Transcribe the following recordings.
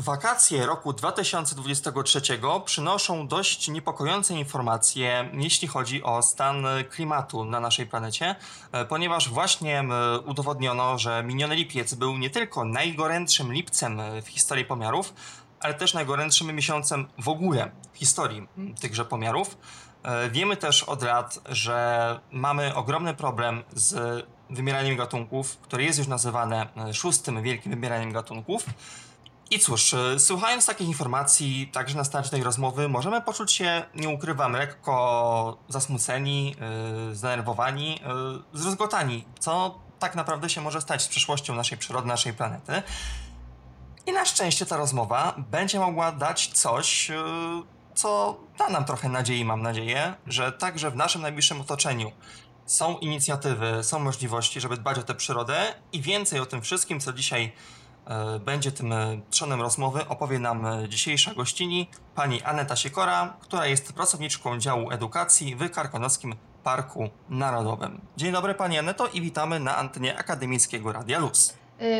Wakacje roku 2023 przynoszą dość niepokojące informacje, jeśli chodzi o stan klimatu na naszej planecie, e, ponieważ właśnie e, udowodniono, że miniony lipiec był nie tylko najgorętszym lipcem w historii pomiarów, ale też najgorętszym miesiącem w ogóle w historii tychże pomiarów. E, wiemy też od lat, że mamy ogromny problem z wymieraniem gatunków, które jest już nazywane szóstym wielkim wymieraniem gatunków. I cóż, e, słuchając takich informacji, także na tej rozmowy, możemy poczuć się, nie ukrywam, lekko zasmuceni, yy, zdenerwowani, yy, zrozgotani, co tak naprawdę się może stać z przyszłością naszej przyrody, naszej planety. I na szczęście ta rozmowa będzie mogła dać coś, yy, co da nam trochę nadziei, mam nadzieję, że także w naszym najbliższym otoczeniu są inicjatywy, są możliwości, żeby dbać o tę przyrodę i więcej o tym wszystkim, co dzisiaj będzie tym e, trzonem rozmowy opowie nam e, dzisiejsza gościni, pani Aneta Siekora, która jest pracowniczką działu edukacji w Karkonoskim Parku Narodowym. Dzień dobry pani Aneto i witamy na antenie Akademickiego Radia Luz.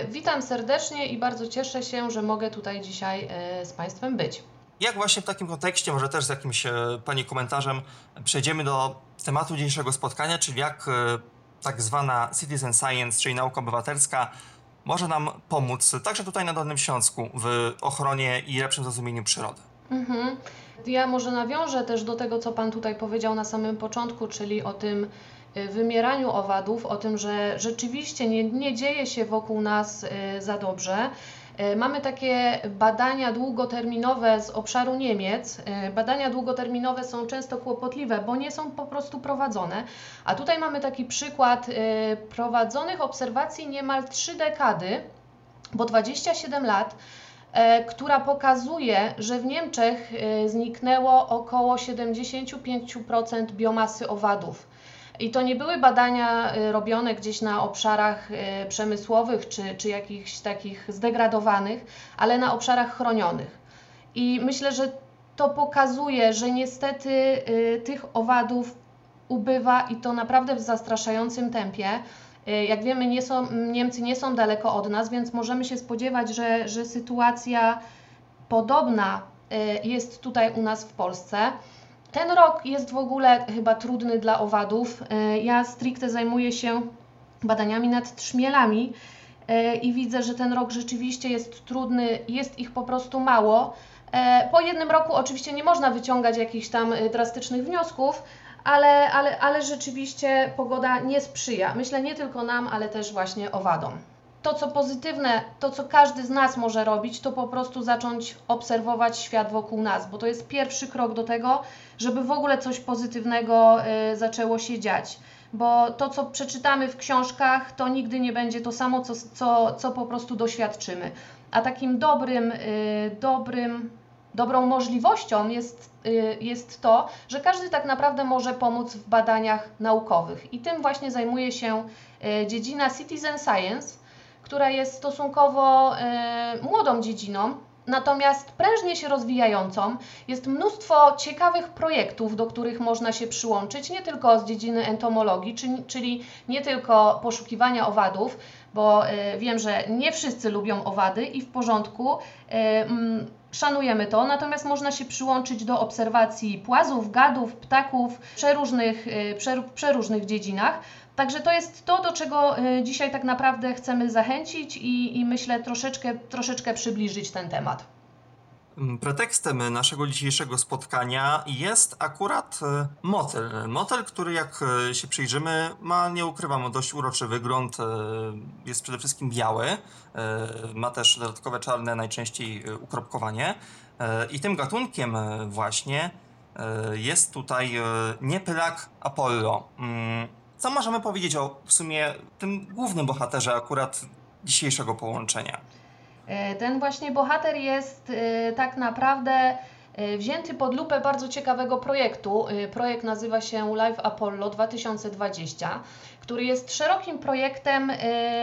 Witam serdecznie i bardzo cieszę się, że mogę tutaj dzisiaj z Państwem być. Jak właśnie w takim kontekście, może też z jakimś Pani komentarzem, przejdziemy do tematu dzisiejszego spotkania, czyli jak tak zwana citizen science, czyli nauka obywatelska, może nam pomóc także tutaj na Dolnym Śląsku w ochronie i lepszym zrozumieniu przyrody. Mhm. Ja może nawiążę też do tego, co Pan tutaj powiedział na samym początku, czyli o tym y, wymieraniu owadów, o tym, że rzeczywiście nie, nie dzieje się wokół nas y, za dobrze. E, mamy takie badania długoterminowe z obszaru Niemiec. E, badania długoterminowe są często kłopotliwe, bo nie są po prostu prowadzone. A tutaj mamy taki przykład e, prowadzonych obserwacji niemal trzy dekady, bo 27 lat, która pokazuje, że w Niemczech zniknęło około 75% biomasy owadów. I to nie były badania y, robione gdzieś na obszarach y, przemysłowych czy, czy jakichś takich zdegradowanych, ale na obszarach chronionych. I myślę, że to pokazuje, że niestety y, tych owadów ubywa i to naprawdę w zastraszającym tempie. Jak wiemy, nie są, Niemcy nie są daleko od nas, więc możemy się spodziewać, że, że sytuacja podobna jest tutaj u nas w Polsce. Ten rok jest w ogóle chyba trudny dla owadów. E, ja stricte zajmuję się badaniami nad trzmielami e, i widzę, że ten rok rzeczywiście jest trudny, jest ich po prostu mało. E, po jednym roku oczywiście nie można wyciągać jakichś tam drastycznych wniosków, ale, ale, ale rzeczywiście pogoda nie sprzyja. Myślę nie tylko nam, ale też właśnie owadom to, co pozytywne, to, co każdy z nas może robić, to po prostu zacząć obserwować świat wokół nas, bo to jest pierwszy krok do tego, żeby w ogóle coś pozytywnego y, zaczęło się dziać. Bo to, co przeczytamy w książkach, to nigdy nie będzie to samo, co, co, co po prostu doświadczymy. A takim dobrym, y, dobrym, dobrą możliwością jest, y, jest to, że każdy tak naprawdę może pomóc w badaniach naukowych. I tym właśnie zajmuje się dziedzina Citizen Science która jest stosunkowo e, młodą dziedziną, natomiast prężnie się rozwijającą. Jest mnóstwo ciekawych projektów, do których można się przyłączyć, nie tylko z dziedziny entomologii, czyli nie tylko poszukiwania owadów, bo e, wiem, że nie wszyscy lubią owady i w porządku. Szanujemy to, natomiast można się przyłączyć do obserwacji płazów, gadów, ptaków w przeróżnych, przeróżnych dziedzinach. Także to jest to, do czego y, dzisiaj tak naprawdę chcemy zachęcić i, i myślę troszeczkę, troszeczkę przybliżyć ten temat. Mm, pretekstem naszego dzisiejszego spotkania jest akurat y, motel. Motel, który jak y, się przyjrzymy, ma, nie ukrywam, dość uroczy wygląd. Jest przede wszystkim biały, ma też dodatkowe czarne, najczęściej ukropkowanie. I tym gatunkiem właśnie jest tutaj niepylak Apollo. Mm, co możemy powiedzieć o w sumie tym głównym bohaterze akurat dzisiejszego połączenia? E, ten właśnie bohater jest e, tak naprawdę e, wzięty pod lupę bardzo ciekawego projektu. Projekt nazywa się Live Apollo 2020, który jest szerokim projektem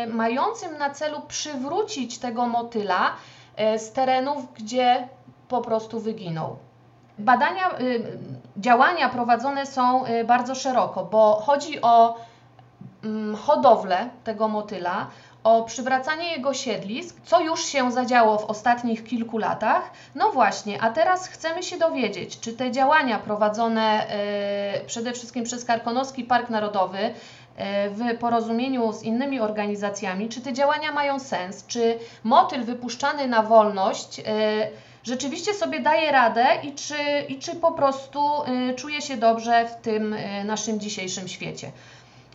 mającym na celu przywrócić tego motyla z terenów, gdzie po prostu wyginął. Badania, działania prowadzone są bardzo szeroko, bo chodzi o mm, hodowlę tego motyla, o przywracanie jego siedlisk, co już się zadziało w ostatnich kilku latach. No właśnie, a teraz chcemy się dowiedzieć, czy te działania prowadzone y, przede wszystkim przez Karkonoski Park Narodowy y, w porozumieniu z innymi organizacjami, czy te działania mają sens, czy motyl wypuszczany na wolność y, rzeczywiście sobie daje radę i czy, i czy po prostu czuje się dobrze w tym naszym dzisiejszym świecie.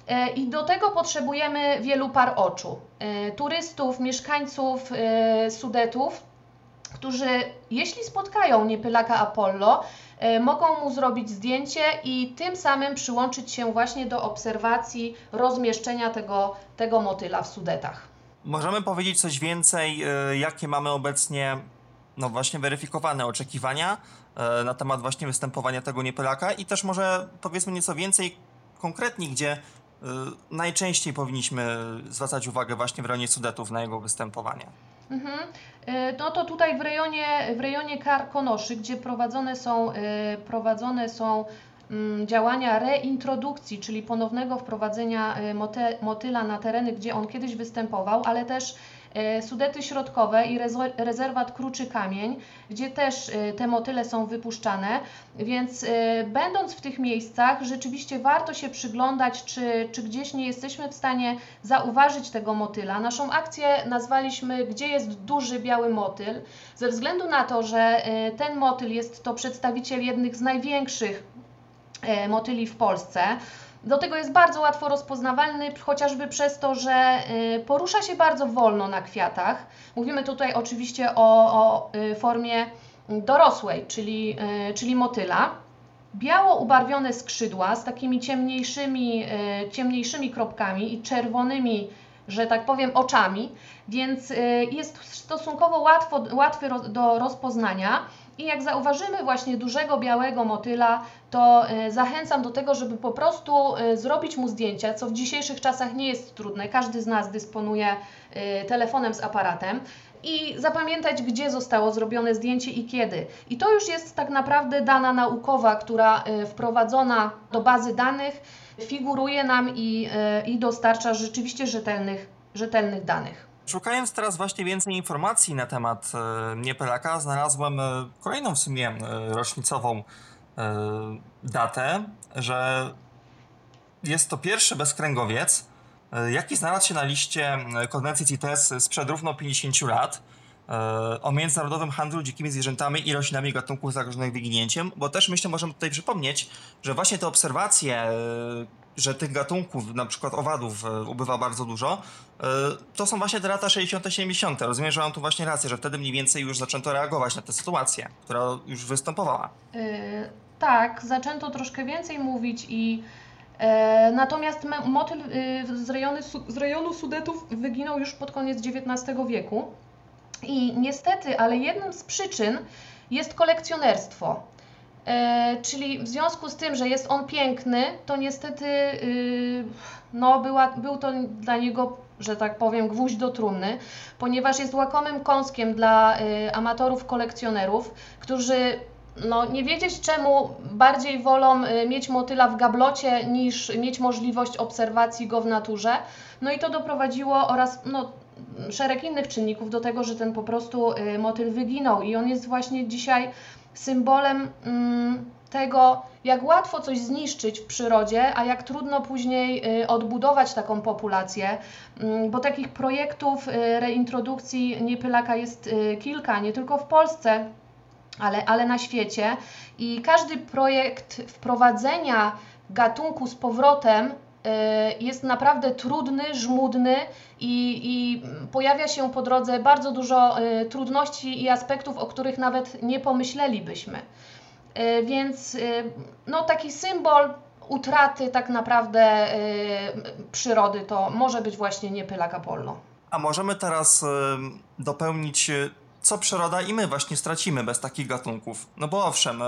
E, I do tego potrzebujemy wielu par oczu. E, Turystów, mieszkańców e, Sudetów, którzy jeśli spotkają niepylaka Apollo, mogą mu zrobić zdjęcie i tym samym przyłączyć się właśnie do obserwacji rozmieszczenia tego, tego motyla w Sudetach. Możemy powiedzieć coś więcej, jakie mamy obecnie no właśnie weryfikowane oczekiwania na temat właśnie występowania tego niepylaka i też może powiedzmy nieco więcej konkretnie, gdzie najczęściej powinniśmy zwracać uwagę właśnie w rejonie Sudetów na jego występowanie. Mhm. E, No to tutaj w rejonie, w rejonie Karkonoszy, gdzie prowadzone są, e, prowadzone są mm, działania reintrodukcji, czyli ponownego wprowadzenia motyla na tereny, gdzie on kiedyś występował, ale też Sudety Środkowe i rezerwat Kruczy Kamień, gdzie też e, te motyle są wypuszczane, więc e, będąc w tych miejscach rzeczywiście warto się przyglądać, czy, czy gdzieś nie jesteśmy w stanie zauważyć tego motyla. Naszą akcję nazwaliśmy Gdzie jest duży biały motyl, ze względu na to, że e, ten motyl jest to przedstawiciel jednych z największych e, motyli w Polsce. Do tego jest bardzo łatwo rozpoznawalny, chociażby przez to, że e, porusza się bardzo wolno na kwiatach. Mówimy tutaj oczywiście o, o e, formie dorosłej, czyli, e, czyli motyla. Biało ubarwione skrzydła z takimi ciemniejszymi, ciemniejszymi kropkami i czerwonymi, że tak powiem, oczami, więc jest stosunkowo łatwo, łatwy do rozpoznania. I jak zauważymy właśnie dużego białego motyla, to e, zachęcam do tego, żeby po prostu e, zrobić mu zdjęcia, co w dzisiejszych czasach nie jest trudne. Każdy z nas dysponuje e, telefonem z aparatem i zapamiętać, gdzie zostało zrobione zdjęcie i kiedy. I to już jest tak naprawdę dana naukowa, która wprowadzona do bazy danych figuruje nam i, i dostarcza rzeczywiście rzetelnych, rzetelnych danych. Szukając teraz właśnie więcej informacji na temat e, niepylaka, znalazłem e, kolejną w sumie e, rocznicową e, datę, że jest to pierwszy bezkręgowiec, e, jaki znalazł się na liście e, konwencji CITES sprzed równo 50 lat o międzynarodowym handlu dzikimi zwierzętami i roślinami gatunków zagrożonych wyginięciem, bo też myślę, możemy tutaj przypomnieć, że właśnie te obserwacje, e, że tych gatunków, na przykład owadów, e, ubywa bardzo dużo, e, to są właśnie te lata 60., 70. Rozumiem, że mam tu właśnie rację, że wtedy mniej więcej już zaczęto reagować na tę sytuację, która już występowała. Yy, tak, zaczęto troszkę więcej mówić i e, natomiast motyl z, rejony, z rejonu Sudetów wyginął już pod koniec XIX wieku i niestety, ale jedną z przyczyn jest kolekcjonerstwo. E, czyli w związku z tym, że jest on piękny, to niestety yy, no, była, był to dla niego, że tak powiem, gwóźdź do trumny, ponieważ jest łakomym kąskiem dla y, amatorów kolekcjonerów, którzy no, nie wiedzieć czemu bardziej wolą y, mieć motyla w gablocie niż mieć możliwość obserwacji go w naturze. No i to doprowadziło oraz no, szereg innych czynników do tego, że ten po prostu y, motyl wyginął i on jest właśnie dzisiaj symbolem mm, tego, jak łatwo coś zniszczyć w przyrodzie, a jak trudno później y, odbudować taką populację, Mm, bo takich projektów y, reintrodukcji niepylaka jest kilka, nie tylko w Polsce, ale, ale na świecie. I każdy projekt wprowadzenia gatunku z powrotem jest naprawdę trudny, żmudny i, i pojawia się po drodze bardzo dużo y, trudności i aspektów, o których nawet nie pomyślelibyśmy. Y, Więc y, no, taki symbol utraty tak naprawdę y, przyrody to może być właśnie niepylak Apollo. A możemy teraz dopełnić co przyroda i my właśnie stracimy bez takich gatunków. No bo owszem,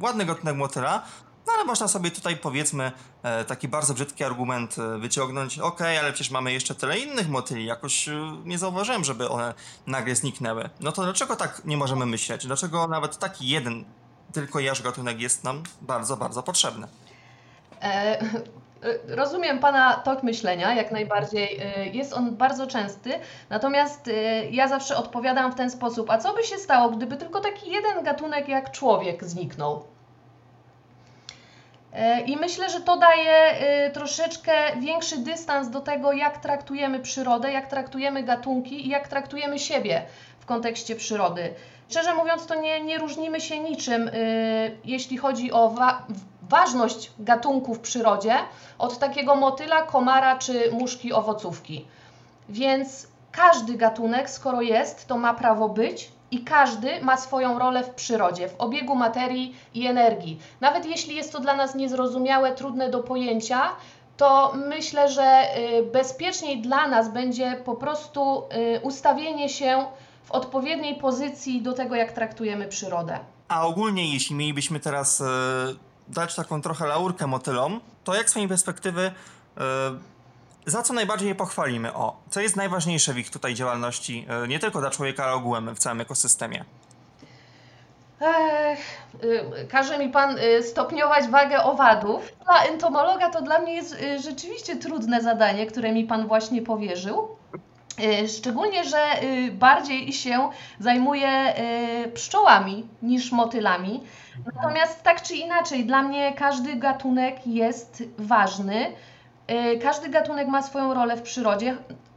ładny gatunek motyla, ale można sobie tutaj powiedzmy e, taki bardzo brzydki argument e, wyciągnąć. Okej, ale przecież mamy jeszcze tyle innych motyli, jakoś e, nie zauważyłem, żeby one nagle zniknęły. No to dlaczego tak nie możemy myśleć? Dlaczego nawet taki jeden tylko jaż gatunek jest nam bardzo, bardzo potrzebny? E, Rozumiem Pana tok myślenia, jak najbardziej. Jest on bardzo częsty, natomiast ja zawsze odpowiadam w ten sposób: a co by się stało, gdyby tylko taki jeden gatunek jak człowiek zniknął? E, I myślę, że to daje e, troszeczkę większy dystans do tego, jak traktujemy przyrodę, jak traktujemy gatunki i jak traktujemy siebie w kontekście przyrody. Szczerze mówiąc, to nie, nie różnimy się niczym, e, jeśli chodzi o wa- ważność gatunków w przyrodzie, od takiego motyla, komara czy muszki owocówki. Więc każdy gatunek, skoro jest, to ma prawo być i każdy ma swoją rolę w przyrodzie, w obiegu materii i energii. Nawet jeśli jest to dla nas niezrozumiałe, trudne do pojęcia, to myślę, że y, bezpieczniej dla nas będzie po prostu y, ustawienie się w odpowiedniej pozycji do tego, jak traktujemy przyrodę. A ogólnie, jeśli mielibyśmy teraz e, dać taką trochę laurkę motylom, to jak z Twojej perspektywy, za co najbardziej je pochwalimy? O, co jest najważniejsze w ich tutaj działalności, e, nie tylko dla człowieka, ale ogółem w całym ekosystemie? Ech, y, każe mi Pan y, stopniować wagę owadów. Dla entomologa to dla mnie jest y, rzeczywiście trudne zadanie, które mi Pan właśnie powierzył. Szczególnie, że bardziej się zajmuję pszczołami niż motylami. Natomiast tak czy inaczej, dla mnie każdy gatunek jest ważny. Y, Każdy gatunek ma swoją rolę w przyrodzie.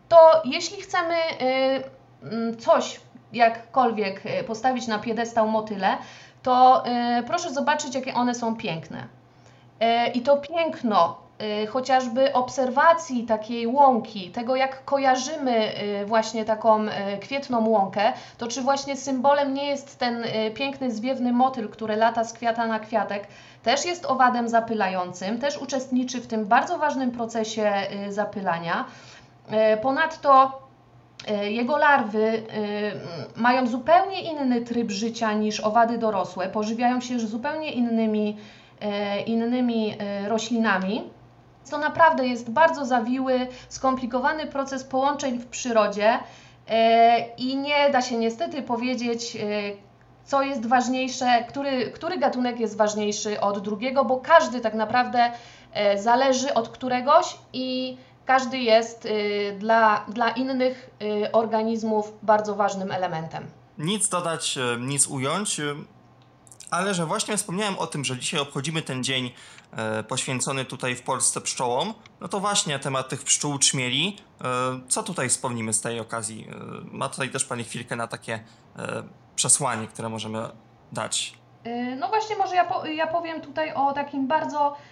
To jeśli chcemy y, mm, coś jakkolwiek y, postawić na piedestał motyle, to proszę zobaczyć, jakie one są piękne. I to piękno, chociażby obserwacji takiej łąki, tego jak kojarzymy y, właśnie taką y, kwietną łąkę, to czy właśnie symbolem nie jest ten y, piękny, zwiewny motyl, który lata z kwiata na kwiatek, też jest owadem zapylającym, też uczestniczy w tym bardzo ważnym procesie y, zapylania. Y, Ponadto y, jego larwy y, mają zupełnie inny tryb życia niż owady dorosłe, pożywiają się już zupełnie innymi, innymi roślinami. To naprawdę jest bardzo zawiły, skomplikowany proces połączeń w przyrodzie e, i nie da się niestety powiedzieć, e, co jest ważniejsze, który, który gatunek jest ważniejszy od drugiego, bo każdy tak naprawdę e, zależy od któregoś i każdy jest dla, dla innych organizmów bardzo ważnym elementem. Nic dodać, nic ująć, ale że właśnie wspomniałem o tym, że dzisiaj obchodzimy ten dzień e, poświęcony tutaj w Polsce pszczołom, no to właśnie temat tych pszczół czmieli. E, co tutaj wspomnimy z tej okazji? E, ma tutaj też Pani chwilkę na takie e, przesłanie, które możemy dać. Y, No właśnie, może ja, po, ja powiem tutaj o takim bardzo e,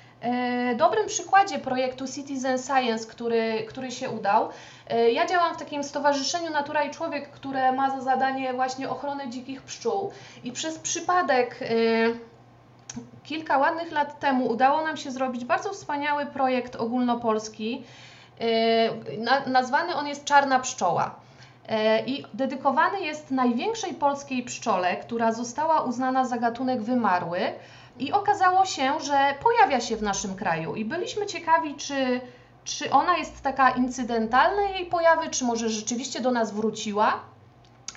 dobrym przykładzie projektu Citizen Science, który, który się udał. E, ja działam w takim stowarzyszeniu Natura i Człowiek, które ma za zadanie właśnie ochronę dzikich pszczół i przez przypadek e, kilka ładnych lat temu udało nam się zrobić bardzo wspaniały projekt ogólnopolski. E, na, nazwany on jest Czarna Pszczoła. E, I dedykowany jest największej polskiej pszczole, która została uznana za gatunek wymarły. I okazało się, że pojawia się w naszym kraju. I byliśmy ciekawi, czy, czy ona jest taka incydentalna, jej pojawy, czy może rzeczywiście do nas wróciła.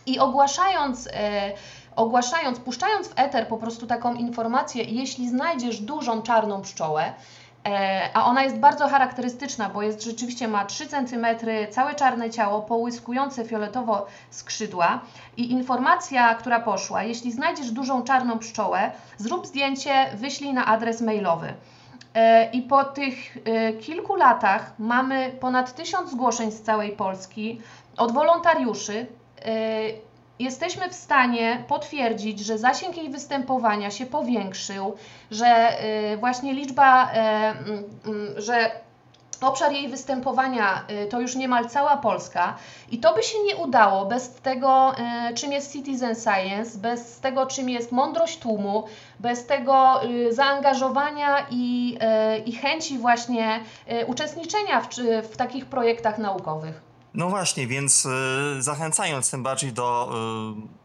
I ogłaszając, e, ogłaszając, puszczając w eter po prostu taką informację, jeśli znajdziesz dużą czarną pszczołę, a ona jest bardzo charakterystyczna, bo jest rzeczywiście ma 3 cm, całe czarne ciało, połyskujące fioletowo skrzydła i informacja, która poszła, jeśli znajdziesz dużą czarną pszczołę, zrób zdjęcie, wyślij na adres mailowy. E, I po tych e, kilku latach mamy ponad tysiąc zgłoszeń z całej Polski od wolontariuszy. Jesteśmy w stanie potwierdzić, że zasięg jej występowania się powiększył, że e, właśnie liczba, e, mm, mm, że obszar jej występowania y, to już niemal cała Polska i to by się nie udało bez tego, y, czym jest citizen science, bez tego, czym jest mądrość tłumu, bez tego y, zaangażowania i, y, i chęci właśnie y, uczestniczenia w, w takich projektach naukowych. No właśnie, więc y, zachęcając tym bardziej do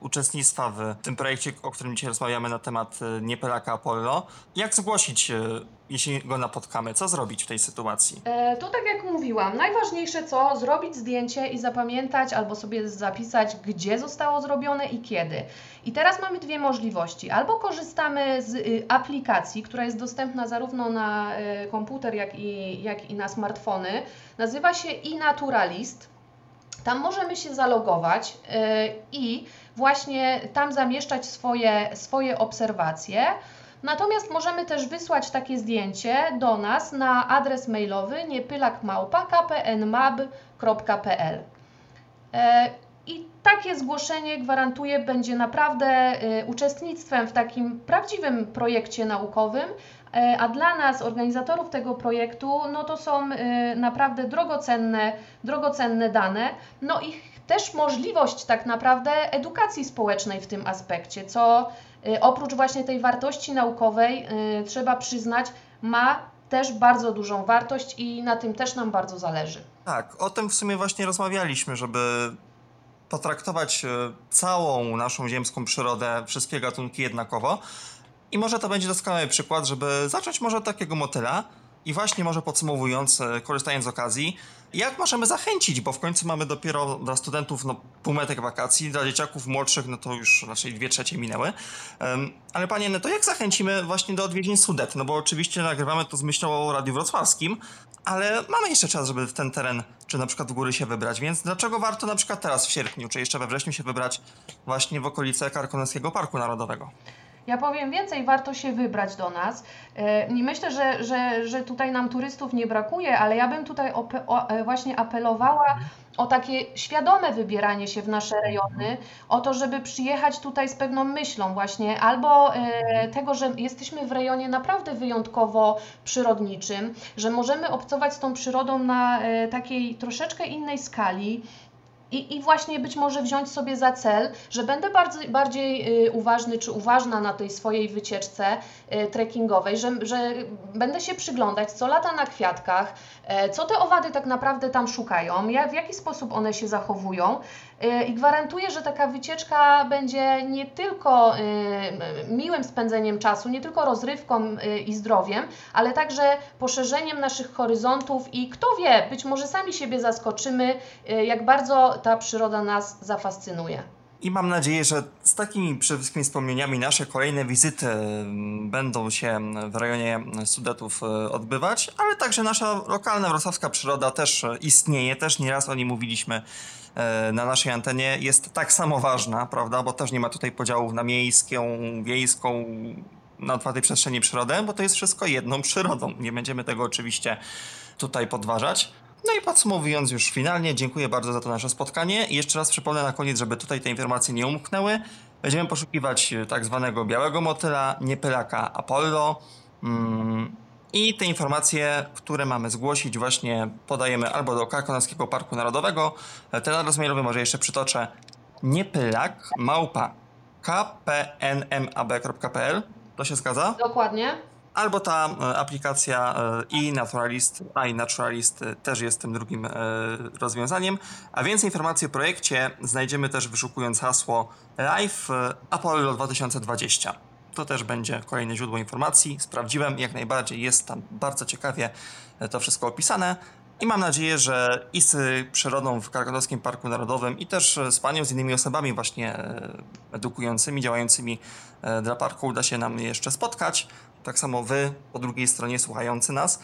y, uczestnictwa w tym projekcie, o którym dzisiaj rozmawiamy na temat y, Niepelaka Apollo, jak zgłosić, jeśli go napotkamy? Co zrobić w tej sytuacji? E, To tak jak mówiłam, najważniejsze co? Zrobić zdjęcie i zapamiętać albo sobie zapisać, gdzie zostało zrobione i kiedy. I teraz mamy dwie możliwości. Albo korzystamy z aplikacji, która jest dostępna zarówno na y, komputer, jak i, jak i na smartfony. Nazywa się iNaturalist. Tam możemy się zalogować y, i właśnie tam zamieszczać swoje, swoje obserwacje. Natomiast możemy też wysłać takie zdjęcie do nas na adres mailowy niepylakmałpa.kpnmab.pl E, I takie zgłoszenie gwarantuję będzie naprawdę e, uczestnictwem w takim prawdziwym projekcie naukowym, a dla nas, organizatorów tego projektu, no to są e, naprawdę drogocenne, drogocenne dane, no i też możliwość tak naprawdę edukacji społecznej w tym aspekcie, co e, oprócz właśnie tej wartości naukowej, e, trzeba przyznać, ma też bardzo dużą wartość i na tym też nam bardzo zależy. Tak, o tym w sumie właśnie rozmawialiśmy, żeby potraktować e, całą naszą ziemską przyrodę, wszystkie gatunki jednakowo. I może to będzie doskonały przykład, żeby zacząć może od takiego motyla i właśnie może podsumowując, e, korzystając z okazji, jak możemy zachęcić, bo w końcu mamy dopiero dla studentów no, półmetek wakacji, dla dzieciaków młodszych no to już raczej dwie trzecie minęły. Em, ale panie, no to jak zachęcimy właśnie do odwiedzin Sudet? No bo oczywiście nagrywamy to z myślą o Radiu Wrocławskim, ale mamy jeszcze czas, żeby w ten teren, czy na przykład w góry się wybrać, więc dlaczego warto na przykład teraz w sierpniu, czy jeszcze we wrześniu się wybrać właśnie w okolice Karkonoskiego Parku Narodowego? Ja powiem więcej, warto się wybrać do nas. E, I myślę, że, że, że tutaj nam turystów nie brakuje, ale ja bym tutaj e, właśnie apelowała o takie świadome wybieranie się w nasze rejony, o to, żeby przyjechać tutaj z pewną myślą właśnie, albo e, tego, że jesteśmy w rejonie naprawdę wyjątkowo przyrodniczym, że możemy obcować z tą przyrodą na takiej troszeczkę innej skali. I, I właśnie być może wziąć sobie za cel, że będę bardziej, bardziej y, uważny czy uważna na tej swojej wycieczce y, trekkingowej, że, że będę się przyglądać, co lata na kwiatkach, e, co te owady tak naprawdę tam szukają, jak, w jaki sposób one się zachowują. Y, I gwarantuję, że taka wycieczka będzie nie tylko y, miłym spędzeniem czasu, nie tylko rozrywką y, i zdrowiem, ale także poszerzeniem naszych horyzontów i kto wie, być może sami siebie zaskoczymy, jak bardzo ta przyroda nas zafascynuje. I mam nadzieję, że z takimi przede wszystkim wspomnieniami nasze kolejne wizyty mm, będą się w rejonie Sudetów odbywać, ale także nasza lokalna wrocławska przyroda też istnieje, też nieraz o niej mówiliśmy na naszej antenie, jest tak samo ważna, prawda, bo też nie ma tutaj podziałów na miejską, wiejską, na otwartej przestrzeni przyrodę, bo to jest wszystko jedną przyrodą. Nie będziemy tego oczywiście tutaj podważać. No i podsumowując już finalnie, dziękuję bardzo za to nasze spotkanie i jeszcze raz przypomnę na koniec, żeby tutaj te informacje nie umknęły. Będziemy poszukiwać e, tak zwanego białego motyla, niepylaka Apollo. Mm, I te informacje, które mamy zgłosić, właśnie podajemy albo do Karkonoskiego Parku Narodowego. E, Ten adres mailowy może jeszcze przytoczę. Niepylak małpa kpnmab.pl To się zgadza? Dokładnie. Albo ta e, aplikacja e, iNaturalist, iNaturalist też jest tym drugim rozwiązaniem. A więcej informacji o projekcie znajdziemy też wyszukując hasło Live Apollo 2020. To też będzie kolejne źródło informacji. Sprawdziłem, jak najbardziej jest tam bardzo ciekawie to wszystko opisane. I mam nadzieję, że i z przyrodą w Karkonoskim Parku Narodowym i też z panią, z innymi osobami właśnie e, edukującymi, działającymi e, dla parku uda się nam jeszcze spotkać. Tak samo wy, po drugiej stronie słuchający nas,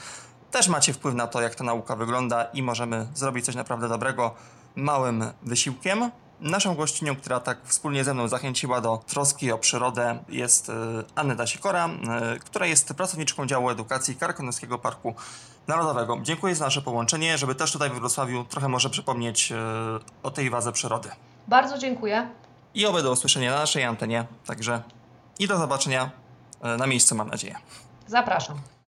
też macie wpływ na to, jak ta nauka wygląda i możemy zrobić coś naprawdę dobrego małym wysiłkiem. Naszą gościnią, która tak wspólnie ze mną zachęciła do troski o przyrodę jest e, Aneta Sikora, e, która jest pracowniczką działu edukacji Karkonoskiego Parku Narodowego. Dziękuję za nasze połączenie, żeby też tutaj we Wrocławiu trochę może przypomnieć e, o tej wadze przyrody. Bardzo dziękuję. I oby do usłyszenia na naszej antenie. Także i do zobaczenia na miejscu, mam nadzieję. Zapraszam.